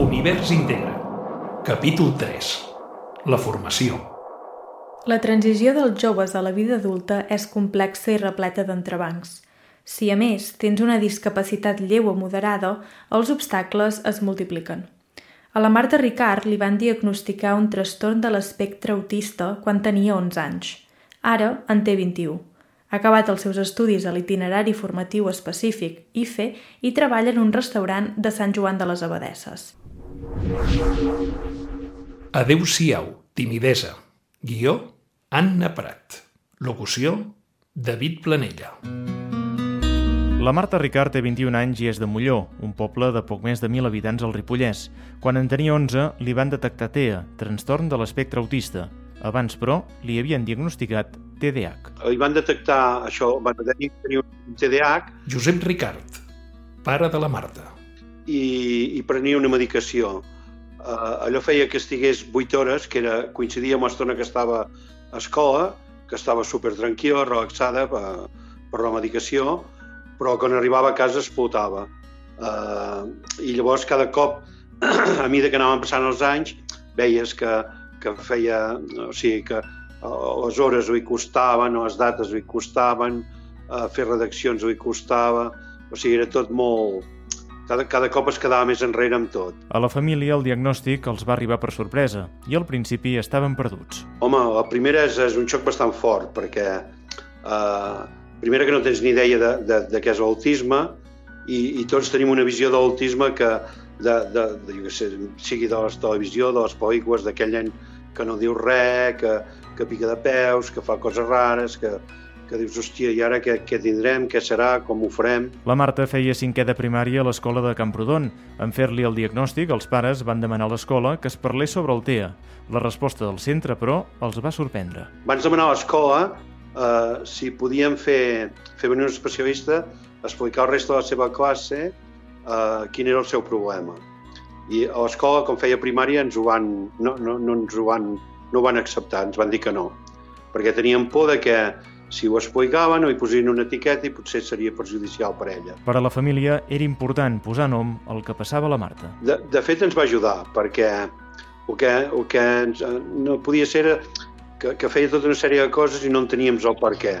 Univers Integra. Capítol 3. La formació. La transició dels joves a la vida adulta és complexa i repleta d'entrebancs. Si, a més, tens una discapacitat lleu o moderada, els obstacles es multipliquen. A la Marta Ricard li van diagnosticar un trastorn de l'espectre autista quan tenia 11 anys. Ara en té 21. Ha acabat els seus estudis a l'itinerari formatiu específic, IFE, i treballa en un restaurant de Sant Joan de les Abadesses. Adeu-siau, timidesa. Guió, Anna Prat. Locució, David Planella. La Marta Ricard té 21 anys i és de Molló, un poble de poc més de 1.000 habitants al Ripollès. Quan en tenia 11, li van detectar TEA, trastorn de l'espectre autista. Abans, però, li havien diagnosticat TDAH. Li van detectar això, van tenia un TDAH Josep Ricard, pare de la Marta. I, i prenia una medicació. Uh, allò feia que estigués 8 hores, que era, coincidia amb l'estona que estava a escola, que estava super tranquil·la, relaxada per, per la medicació, però quan arribava a casa explotava. Uh, I llavors cada cop, a mesura que anaven passant els anys, veies que, que feia, o sigui, que uh, les hores li costaven, o les dates li costaven, uh, fer redaccions li costava, o sigui, era tot molt... Cada, cada cop es quedava més enrere amb tot. A la família el diagnòstic els va arribar per sorpresa i al principi estaven perduts. Home, la primera és, és un xoc bastant fort, perquè eh, primera que no tens ni idea de, de, de què és l'autisme i, i tots tenim una visió de l'autisme que de, de, de, jo sé, sigui de la televisió, de les pel·lícules, d'aquell nen que no diu res, que, que pica de peus, que fa coses rares, que, que dius, hòstia, i ara què, què tindrem, què serà, com ho farem? La Marta feia cinquè de primària a l'escola de Camprodon. En fer-li el diagnòstic, els pares van demanar a l'escola que es parlés sobre el TEA. La resposta del centre, però, els va sorprendre. Vaig demanar a l'escola eh, si podíem fer, fer venir un especialista explicar al resta de la seva classe eh, quin era el seu problema. I a l'escola, com feia primària, ens ho van, no, no, no ens ho van, no ho van acceptar, ens van dir que no, perquè tenien por de que si ho explicaven o hi posien una etiqueta i potser seria perjudicial per ella. Per a la família era important posar nom al que passava a la Marta. De, de fet, ens va ajudar, perquè el que, el que ens, eh, no podia ser era que, que feia tota una sèrie de coses i no en teníem el per què.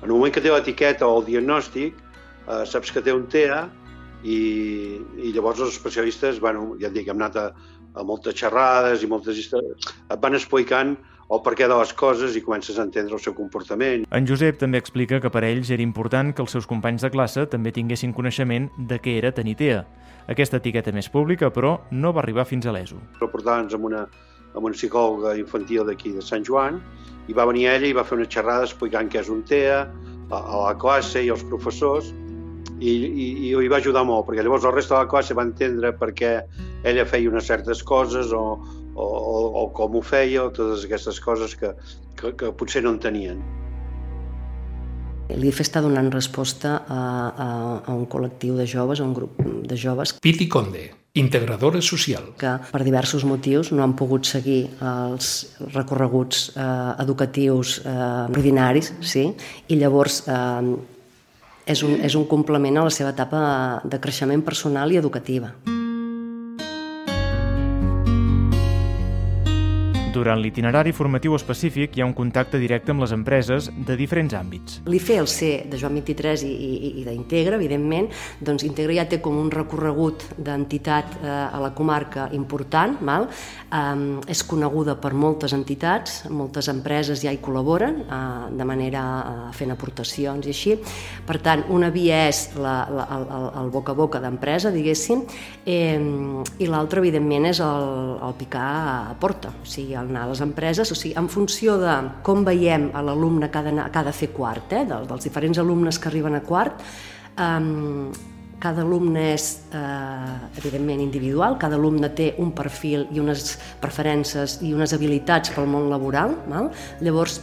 En el moment que té l'etiqueta o el diagnòstic, eh, saps que té un TEA i, i llavors els especialistes, bueno, ja et dic, hem anat a, a moltes xerrades i moltes històries, et van explicant el perquè de les coses i comences a entendre el seu comportament. En Josep també explica que per a ells era important que els seus companys de classe també tinguessin coneixement de què era tenir TEA. Aquesta etiqueta més pública, però, no va arribar fins a l'ESO. Reportàvem amb una, amb una psicòloga infantil d'aquí de Sant Joan i va venir ella i va fer una xerrada explicant què és un TEA, a, a la classe i als professors i, i, i li va ajudar molt, perquè llavors el reste de la classe va entendre per què ella feia unes certes coses o, o, o, o com ho feia, o totes aquestes coses que, que, que potser no entenien. L'IFE està donant resposta a, a, a un col·lectiu de joves, a un grup de joves Piti Conde, integradora social. que per diversos motius no han pogut seguir els recorreguts eh, educatius eh, ordinaris, sí? i llavors eh, és, un, és un complement a la seva etapa de creixement personal i educativa. Durant l'itinerari formatiu específic hi ha un contacte directe amb les empreses de diferents àmbits. L'IFE, el C de Joan 23 i, i, i d'Integra, evidentment, doncs Integra ja té com un recorregut d'entitat eh, a la comarca important, val? Um, és coneguda per moltes entitats, moltes empreses ja hi col·laboren, eh, de manera eh, fent aportacions i així. Per tant, una via és la, la, el, el boca a boca d'empresa, diguéssim, eh, i l'altra, evidentment, és el, el picar a porta, o sigui, el anar a les empreses, o sigui, en funció de com veiem a l'alumne que, que ha de fer quart, eh, dels, dels diferents alumnes que arriben a quart, eh, cada alumne és, eh, evidentment, individual, cada alumne té un perfil i unes preferències i unes habilitats pel món laboral. Val? Llavors,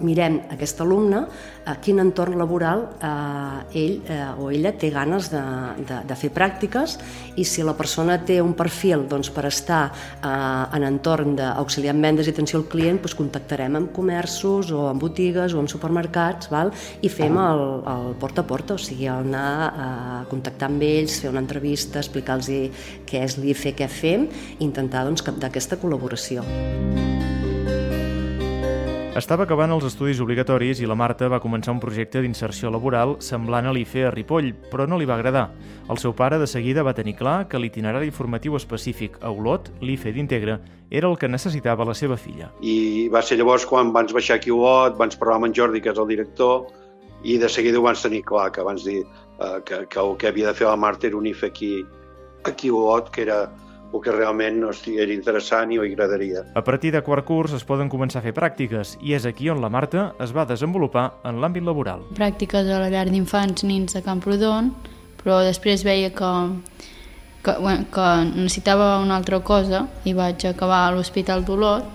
mirem aquest alumne a quin entorn laboral eh, ell eh, o ella té ganes de, de, de fer pràctiques i si la persona té un perfil doncs, per estar eh, en entorn d'auxiliar en vendes i atenció al client, doncs contactarem amb comerços o amb botigues o amb supermercats val? i fem el, el porta a porta, o sigui, anar a contactar amb ells, fer una entrevista, explicar-los què és l'IFE, què fem, i intentar doncs, captar aquesta col·laboració. Estava acabant els estudis obligatoris i la Marta va començar un projecte d'inserció laboral semblant a l'IFE a Ripoll, però no li va agradar. El seu pare de seguida va tenir clar que l'itinerari formatiu específic a Olot, l'IFE d'Integra, era el que necessitava la seva filla. I va ser llavors quan vans baixar aquí a Olot, vans parlar amb en Jordi, que és el director, i de seguida ho vans tenir clar, que abans dir eh, que, que el que havia de fer la Marta era un IFE aquí, aquí a Olot, que era o que realment no era interessant i ho agradaria. A partir de quart curs es poden començar a fer pràctiques i és aquí on la Marta es va desenvolupar en l'àmbit laboral. Pràctiques a la llar d'infants nins de Camprodon, però després veia que, que, bueno, que necessitava una altra cosa i vaig acabar a l'Hospital d'Olot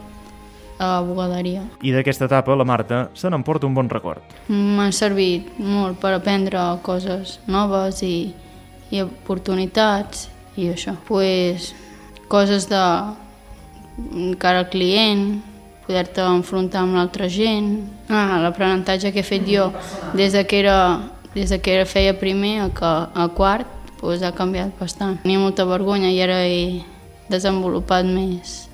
a la bugaderia. I d'aquesta etapa la Marta se n'emporta un bon record. M'ha servit molt per aprendre coses noves i, i oportunitats i això. Pues, coses de cara al client, poder-te enfrontar amb l'altra gent. Ah, l'aprenentatge que he fet jo des de que era, des de que era feia primer a, que, a quart pues, ha canviat bastant. Tenia molta vergonya i ara he desenvolupat més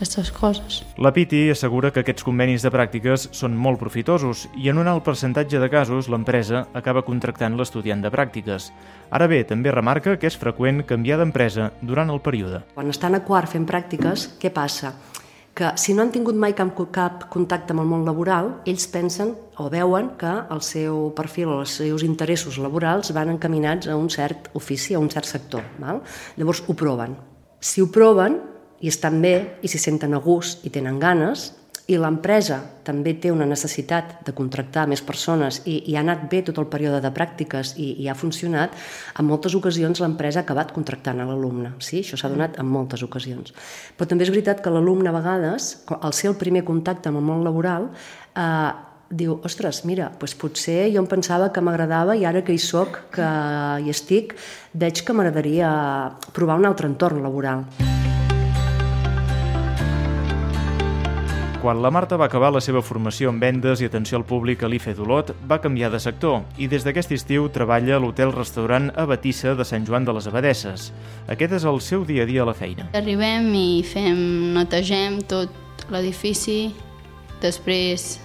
aquestes coses. La Piti assegura que aquests convenis de pràctiques són molt profitosos i en un alt percentatge de casos l'empresa acaba contractant l'estudiant de pràctiques. Ara bé, també remarca que és freqüent canviar d'empresa durant el període. Quan estan a quart fent pràctiques, què passa? que si no han tingut mai cap, cap contacte amb el món laboral, ells pensen o veuen que el seu perfil o els seus interessos laborals van encaminats a un cert ofici, a un cert sector. Val? Llavors ho proven. Si ho proven, i estan bé i s'hi senten a gust i tenen ganes, i l'empresa també té una necessitat de contractar més persones i, i ha anat bé tot el període de pràctiques i, i ha funcionat, en moltes ocasions l'empresa ha acabat contractant a l'alumne. Sí, això s'ha donat en moltes ocasions. Però també és veritat que l'alumne a vegades, al ser el primer contacte amb el món laboral, eh, diu, ostres, mira, doncs potser jo em pensava que m'agradava i ara que hi sóc, que hi estic, veig que m'agradaria provar un altre entorn laboral. Quan la Marta va acabar la seva formació en vendes i atenció al públic a l'IFE d'Olot, va canviar de sector i des d'aquest estiu treballa a l'hotel-restaurant Abatissa de Sant Joan de les Abadesses. Aquest és el seu dia a dia a la feina. Arribem i fem, netegem tot l'edifici, després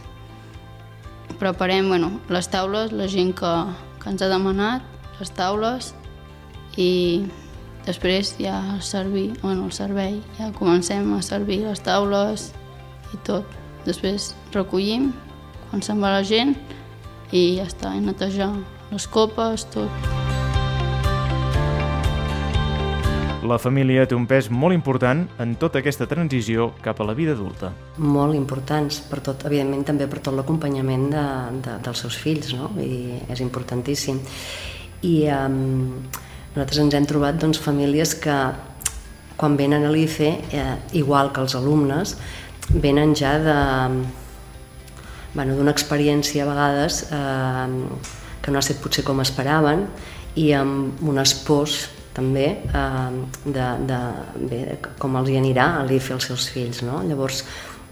preparem bueno, les taules, la gent que, que ens ha demanat, les taules, i després ja servir, bueno, el servei, ja comencem a servir les taules, i tot. Després recollim quan se'n va la gent i ja està, i netejar les copes, tot. La família té un pes molt important en tota aquesta transició cap a la vida adulta. Molt importants, per tot, evidentment també per tot l'acompanyament de, de, dels seus fills, no? I és importantíssim. I um, nosaltres ens hem trobat doncs, famílies que quan venen a l'IFE, eh, igual que els alumnes, venen ja de bueno, d'una experiència a vegades eh, que no ha estat potser com esperaven i amb un espòs també eh, de, de, bé, com els hi anirà a l'IFE als seus fills. No? Llavors,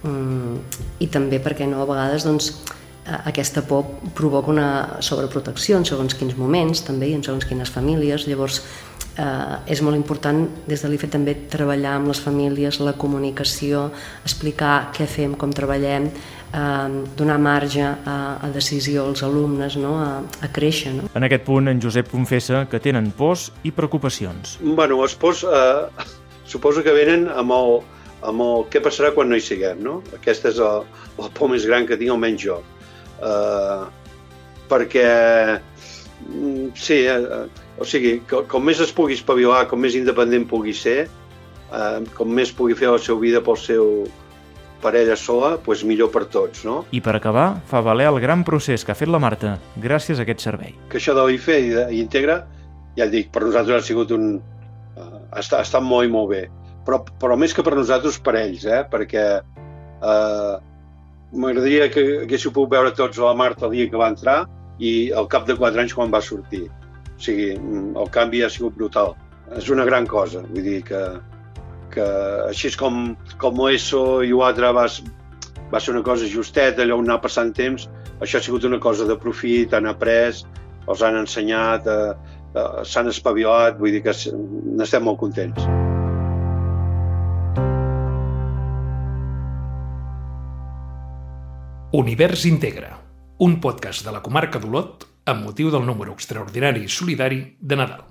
mm, I també, perquè no, a vegades doncs, aquesta por provoca una sobreprotecció en segons quins moments també i en segons quines famílies. Llavors, eh, és molt important des de l'IFE també treballar amb les famílies, la comunicació, explicar què fem, com treballem, eh, donar marge a, a decisió als alumnes, no? a, a créixer. No? En aquest punt, en Josep confessa que tenen pors i preocupacions. Bueno, els pors eh, suposo que venen amb el, amb el què passarà quan no hi siguem, no? Aquest és el, el por més gran que tinc, almenys jo. Eh, perquè, mm, sí, eh, o sigui, com més es pugui espavilar, com més independent pugui ser, eh, com més pugui fer la seva vida pel seu parella sola, doncs millor per tots, no? I per acabar, fa valer el gran procés que ha fet la Marta gràcies a aquest servei. Que això de l'IFE i, i Integra, ja dic, per nosaltres ha sigut un... Ha, estat, ha estat molt i molt bé. Però, però més que per nosaltres, per ells, eh? Perquè uh, m'agradaria que haguéssiu pogut veure tots la Marta el dia que va entrar i al cap de quatre anys quan va sortir. O sigui, el canvi ha sigut brutal. És una gran cosa, vull dir que, que així com, com ESO i l'altre vas, va ser una cosa justeta, allò anar passant temps, això ha sigut una cosa de profit, han après, els han ensenyat, eh, eh, s'han espavilat, vull dir que n'estem molt contents. Univers Integra, un podcast de la comarca d'Olot amb motiu del número extraordinari i solidari de Nadal.